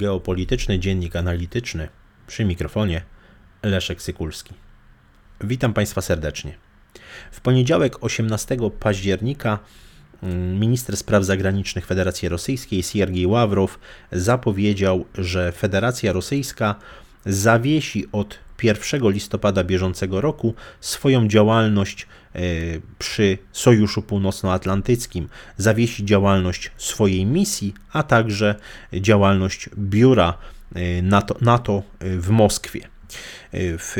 Geopolityczny Dziennik Analityczny przy mikrofonie Leszek Sykulski. Witam Państwa serdecznie. W poniedziałek 18 października mm, minister spraw zagranicznych Federacji Rosyjskiej Siergiej Ławrow zapowiedział, że Federacja Rosyjska zawiesi od 1 listopada bieżącego roku swoją działalność przy Sojuszu Północnoatlantyckim, zawiesi działalność swojej misji, a także działalność biura e, NATO, NATO w Moskwie. E, w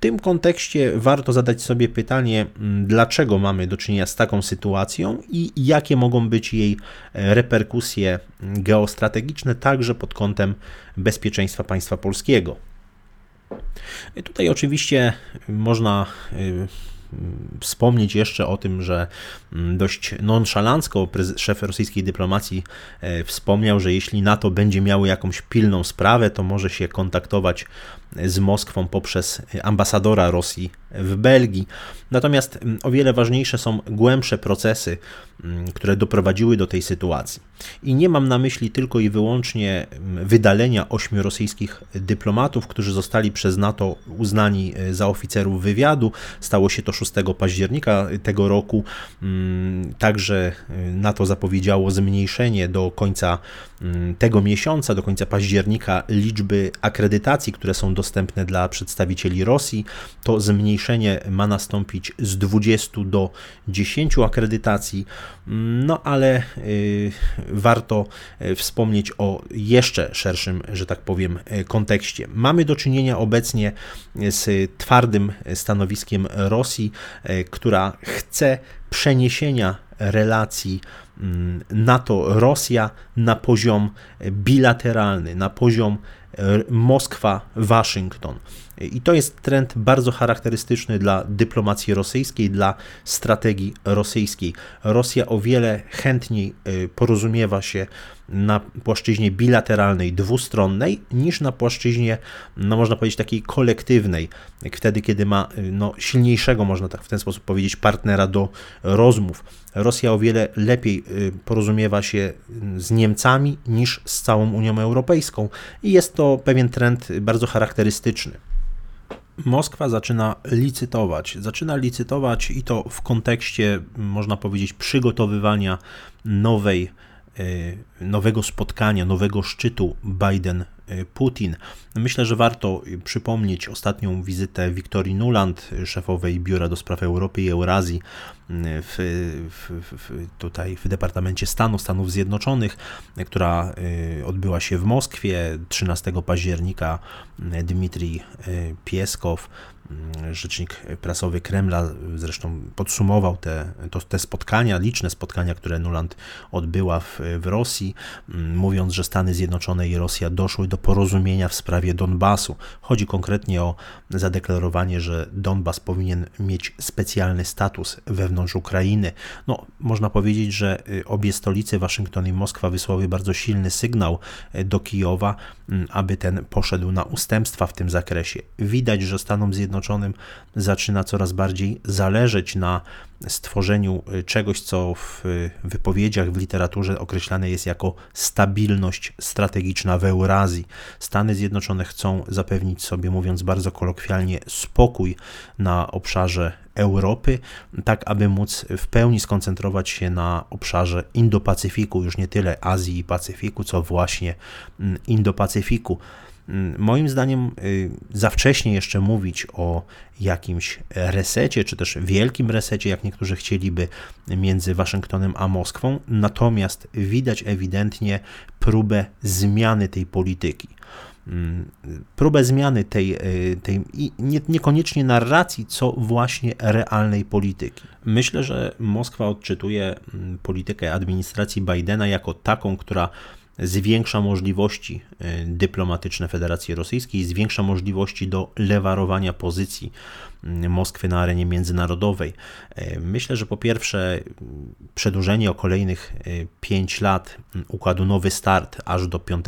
tym kontekście warto zadać sobie pytanie, dlaczego mamy do czynienia z taką sytuacją i jakie mogą być jej reperkusje geostrategiczne, także pod kątem bezpieczeństwa państwa polskiego. Tutaj oczywiście można wspomnieć jeszcze o tym, że mm, dość nonszalancko szef rosyjskiej dyplomacji e, wspomniał, że jeśli NATO będzie miało jakąś pilną sprawę, to może się kontaktować z Moskwą poprzez ambasadora Rosji w Belgii. Natomiast mm, o wiele ważniejsze są głębsze procesy, mm, które doprowadziły do tej sytuacji. I nie mam na myśli tylko i wyłącznie mm, wydalenia ośmiu rosyjskich dyplomatów, którzy zostali przez NATO uznani e, za oficerów wywiadu. Stało się to 6 października tego roku. Także e, NATO zapowiedziało zmniejszenie do końca tego miesiąca, do końca października, liczby akredytacji, które są dostępne dla przedstawicieli Rosji. To zmniejszenie ma nastąpić z 20 do 10 akredytacji, no ale y, warto y, wspomnieć o jeszcze szerszym, że tak powiem, y, kontekście. Mamy do czynienia obecnie z twardym stanowiskiem Rosji, która chce przeniesienia relacji mm, NATO-Rosja na poziom bilateralny, na poziom Moskwa-Waszyngton. I to jest trend bardzo charakterystyczny dla dyplomacji rosyjskiej, dla strategii rosyjskiej. Rosja o wiele chętniej y, porozumiewa się na płaszczyźnie bilateralnej, dwustronnej, niż na płaszczyźnie, no można powiedzieć, takiej kolektywnej, wtedy, kiedy ma y, no, silniejszego, można tak w ten sposób powiedzieć, partnera do rozmów. Rosja o wiele lepiej porozumiewa się z Niemcami niż z całą Unią Europejską i jest to pewien trend bardzo charakterystyczny. Moskwa zaczyna licytować. Zaczyna licytować i to w kontekście, można powiedzieć, przygotowywania nowej, e, nowego spotkania, nowego szczytu Biden-Putin. Myślę, że warto przypomnieć ostatnią wizytę Wiktorii Nuland, szefowej Biura do Spraw Europy i Eurazji w, w, w, tutaj w Departamencie Stanu Stanów Zjednoczonych, która y, odbyła się w Moskwie 13 października. Dmitrij y, Pieskow, y, rzecznik prasowy Kremla, zresztą podsumował te, to, te spotkania, liczne spotkania, które Nuland odbyła w, w Rosji, mówiąc, że Stany Zjednoczone i Rosja doszły do porozumienia w sprawie Donbasu. Chodzi konkretnie o zadeklarowanie, że Donbas powinien mieć specjalny status wewnątrz Ukrainy. No, można powiedzieć, że y, obie stolice, Waszyngton i Moskwa, wysłały bardzo silny sygnał y, do Kijowa, mm, aby ten poszedł na ustępstwa w tym zakresie. Widać, że Stanom Zjednoczonym zaczyna coraz bardziej zależeć na stworzeniu y, czegoś, co w wypowiedziach w literaturze określane jest jako stabilność strategiczna w Eurazji. Stany Zjednoczone chcą zapewnić sobie, mówiąc bardzo kolokwialnie, spokój na obszarze Europy, tak aby móc w pełni skoncentrować się na obszarze Indo-Pacyfiku, już nie tyle Azji i Pacyfiku, co właśnie mm, Indo-Pacyfiku. Mm, moim zdaniem y, za wcześnie jeszcze mówić o jakimś resecie, czy też wielkim resecie, jak niektórzy chcieliby, między Waszyngtonem a Moskwą, natomiast widać ewidentnie próbę zmiany tej polityki. Mm, próbę zmiany tej, e, tej nie, niekoniecznie narracji, co właśnie realnej polityki. Myślę, że Moskwa odczytuje mm, politykę administracji Bidena jako taką, która zwiększa możliwości e, dyplomatyczne Federacji Rosyjskiej, zwiększa możliwości do lewarowania pozycji Moskwy na arenie międzynarodowej. E, myślę, że po pierwsze przedłużenie o kolejnych 5 e, lat układu Nowy Start aż do 5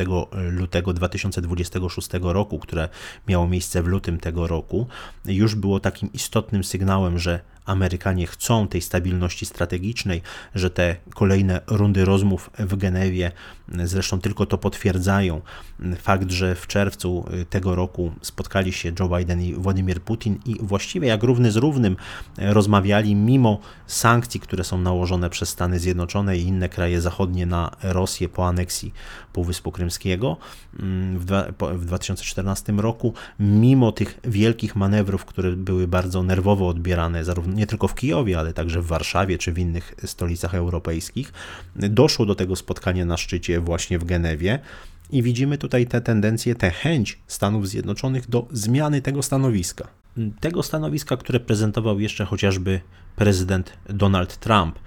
lutego 2026 roku, które miało miejsce w lutym tego roku, już było takim istotnym sygnałem, że Amerykanie chcą tej stabilności strategicznej, że te kolejne rundy rozmów w Genewie zresztą tylko to potwierdzają. Fakt, że w czerwcu tego roku spotkali się Joe Biden i Władimir Putin i właściwie jak równy z równym rozmawiali mimo sankcji, które są nałożone przez Stany Zjednoczone i inne kraje zachodnie na Rosję po aneksji Półwyspu Krymskiego w 2014 roku, mimo tych wielkich manewrów, które były bardzo nerwowo odbierane, zarówno nie tylko w Kijowie, ale także w Warszawie czy w innych stolicach europejskich, doszło do tego spotkania na szczycie właśnie w Genewie. I widzimy tutaj te tendencje, tę chęć Stanów Zjednoczonych do zmiany tego stanowiska. Tego stanowiska, które prezentował jeszcze chociażby prezydent Donald Trump.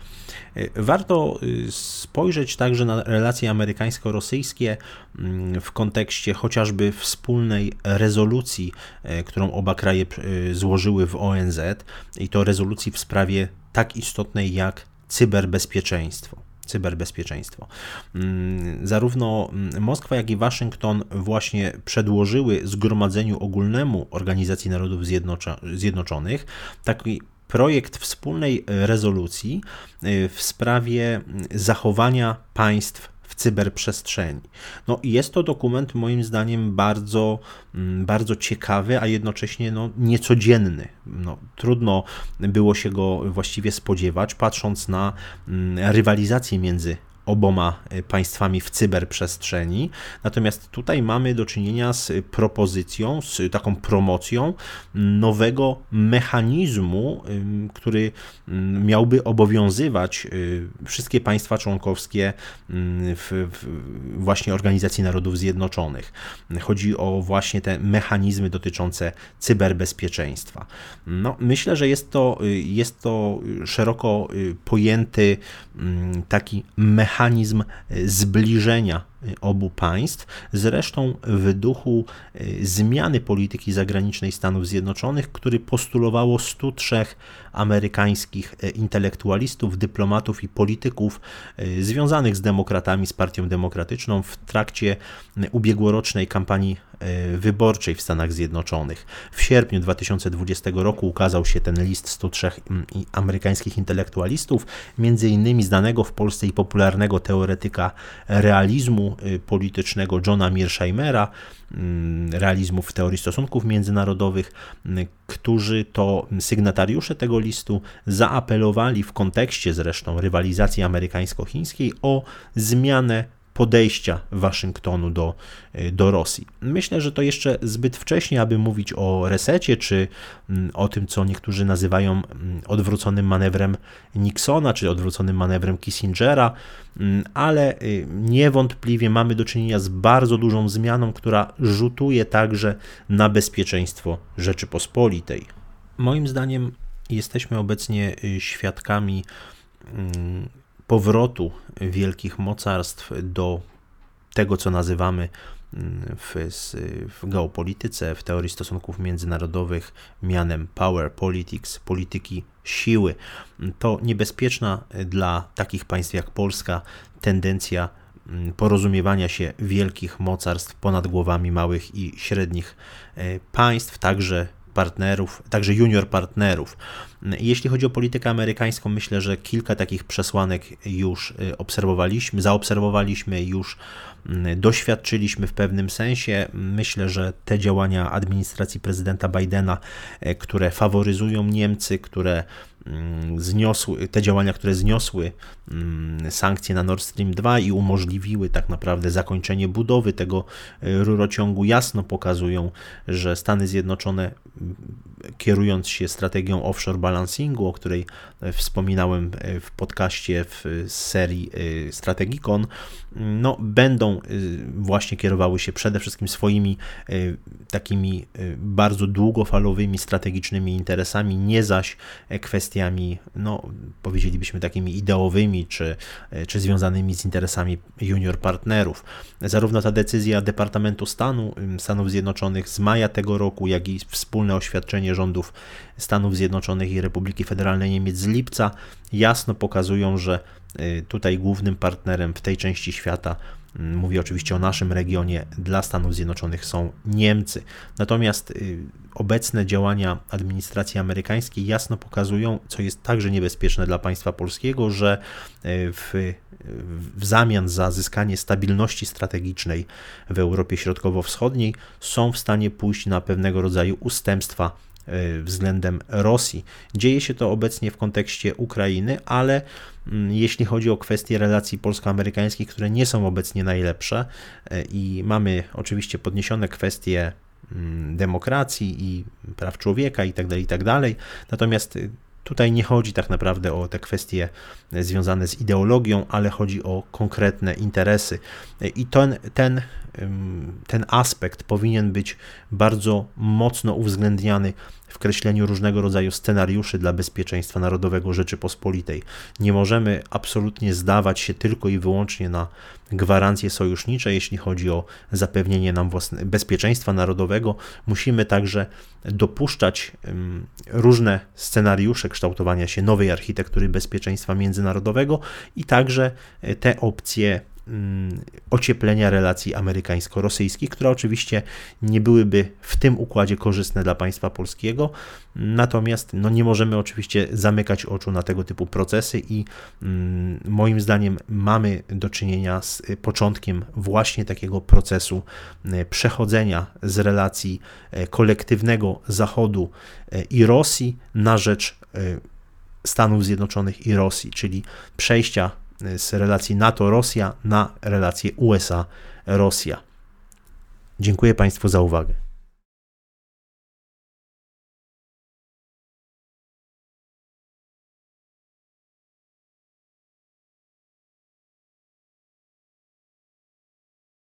Warto y, spojrzeć także na relacje amerykańsko-rosyjskie mm, w kontekście chociażby wspólnej rezolucji, e, którą oba kraje y, złożyły w ONZ, i to rezolucji w sprawie tak istotnej jak cyberbezpieczeństwo cyberbezpieczeństwo. Mm, zarówno mm, Moskwa, jak i Waszyngton właśnie przedłożyły Zgromadzeniu Ogólnemu Organizacji Narodów Zjednoczonych taki projekt wspólnej rezolucji y, w sprawie zachowania państw w cyberprzestrzeni. No, jest to dokument moim zdaniem bardzo, mm, bardzo ciekawy, a jednocześnie no, niecodzienny. No, trudno było się go właściwie spodziewać, patrząc na mm, rywalizację między oboma e, państwami w cyberprzestrzeni. Natomiast tutaj mamy do czynienia z propozycją, z taką promocją nowego mechanizmu, który miałby obowiązywać y, wszystkie państwa członkowskie w, właśnie Organizacji Narodów Zjednoczonych. Chodzi o właśnie te mechanizmy dotyczące cyberbezpieczeństwa. No, myślę, że jest to, y, jest to szeroko y, pojęty taki mechanizm, mechanizm e, zbliżenia obu państw, zresztą w duchu e, zmiany polityki zagranicznej Stanów Zjednoczonych, który postulowało 103 amerykańskich intelektualistów, dyplomatów i polityków związanych z demokratami, z Partią Demokratyczną w trakcie ubiegłorocznej kampanii wyborczej w Stanach Zjednoczonych. W sierpniu 2020 roku ukazał się ten list 103 amerykańskich intelektualistów, między innymi znanego w Polsce i popularnego teoretyka realizmu y, politycznego Johna Mearsheimera, mm, realizmu w teorii stosunków międzynarodowych, y, którzy to sygnatariusze tego listu zaapelowali w kontekście zresztą rywalizacji amerykańsko-chińskiej o zmianę podejścia Waszyngtonu do, y, do Rosji. Myślę, że to jeszcze zbyt wcześnie, aby mówić o resecie, czy mm, o tym, co niektórzy nazywają mm, odwróconym manewrem Nixona, czy odwróconym manewrem Kissingera, mm, ale y, niewątpliwie mamy do czynienia z bardzo dużą zmianą, która rzutuje także na bezpieczeństwo Rzeczypospolitej. Moim zdaniem jesteśmy obecnie y, świadkami powrotu wielkich mocarstw do tego, co nazywamy mm, w, w, geopolityce, w teorii stosunków międzynarodowych mianem power politics, polityki siły. To niebezpieczna dla takich państw jak Polska tendencja mm, porozumiewania się wielkich mocarstw ponad głowami małych i średnich e, państw, także partnerów, także junior partnerów. Jeśli chodzi o politykę amerykańską, myślę, że kilka takich przesłanek już y, obserwowaliśmy, zaobserwowaliśmy, już mm, doświadczyliśmy w pewnym sensie. Myślę, że te działania administracji prezydenta Bidena, e, które faworyzują Niemcy, które mm, zniosły, te działania, które zniosły mm, sankcje na Nord Stream 2 i umożliwiły tak naprawdę zakończenie budowy tego e, rurociągu, jasno pokazują, że Stany Zjednoczone kierując się strategią offshore balancingu, o której e, wspominałem e, w podcaście w serii e, Strategikon, no, będą właśnie kierowały się przede wszystkim swoimi takimi bardzo długofalowymi, strategicznymi interesami, nie zaś kwestiami, no, powiedzielibyśmy takimi ideowymi, czy, czy związanymi z interesami junior partnerów. Zarówno ta decyzja Departamentu Stanu Stanów Zjednoczonych z maja tego roku, jak i wspólne oświadczenie rządów Stanów Zjednoczonych i Republiki Federalnej Niemiec z lipca jasno pokazują, że y, tutaj głównym partnerem w tej części świata mówię oczywiście o naszym regionie, dla Stanów Zjednoczonych są Niemcy. Natomiast y, obecne działania administracji amerykańskiej jasno pokazują, co jest także niebezpieczne dla państwa polskiego, że y, w, w zamian za zyskanie stabilności strategicznej w Europie Środkowo-Wschodniej są w stanie pójść na pewnego rodzaju ustępstwa względem Rosji. Dzieje się to obecnie w kontekście Ukrainy, ale Mm, jeśli chodzi o kwestie relacji polsko-amerykańskich, które nie są obecnie najlepsze e, i mamy oczywiście podniesione kwestie mm, demokracji i praw człowieka itd., tak itd. Tak natomiast y, tutaj nie chodzi tak naprawdę o te kwestie związane z ideologią, ale chodzi o konkretne interesy. I ten, ten, ten aspekt powinien być bardzo mocno uwzględniany w kreśleniu różnego rodzaju scenariuszy dla bezpieczeństwa narodowego Rzeczypospolitej. Nie możemy absolutnie zdawać się tylko i wyłącznie na gwarancje sojusznicze, jeśli chodzi o zapewnienie nam własne, bezpieczeństwa narodowego. Musimy także dopuszczać różne scenariusze kształtowania się nowej architektury bezpieczeństwa międzynarodowego i także e, te opcje ocieplenia relacji amerykańsko-rosyjskich, które oczywiście nie byłyby w tym układzie korzystne dla państwa polskiego. Natomiast no, nie możemy oczywiście zamykać oczu na tego typu procesy i mm, moim zdaniem mamy do czynienia z początkiem właśnie takiego procesu e, przechodzenia z relacji e, kolektywnego Zachodu e, i Rosji na rzecz Stanów Zjednoczonych i Rosji, czyli przejścia z relacji NATO-Rosja na relacje USA-Rosja. Dziękuję Państwu za uwagę.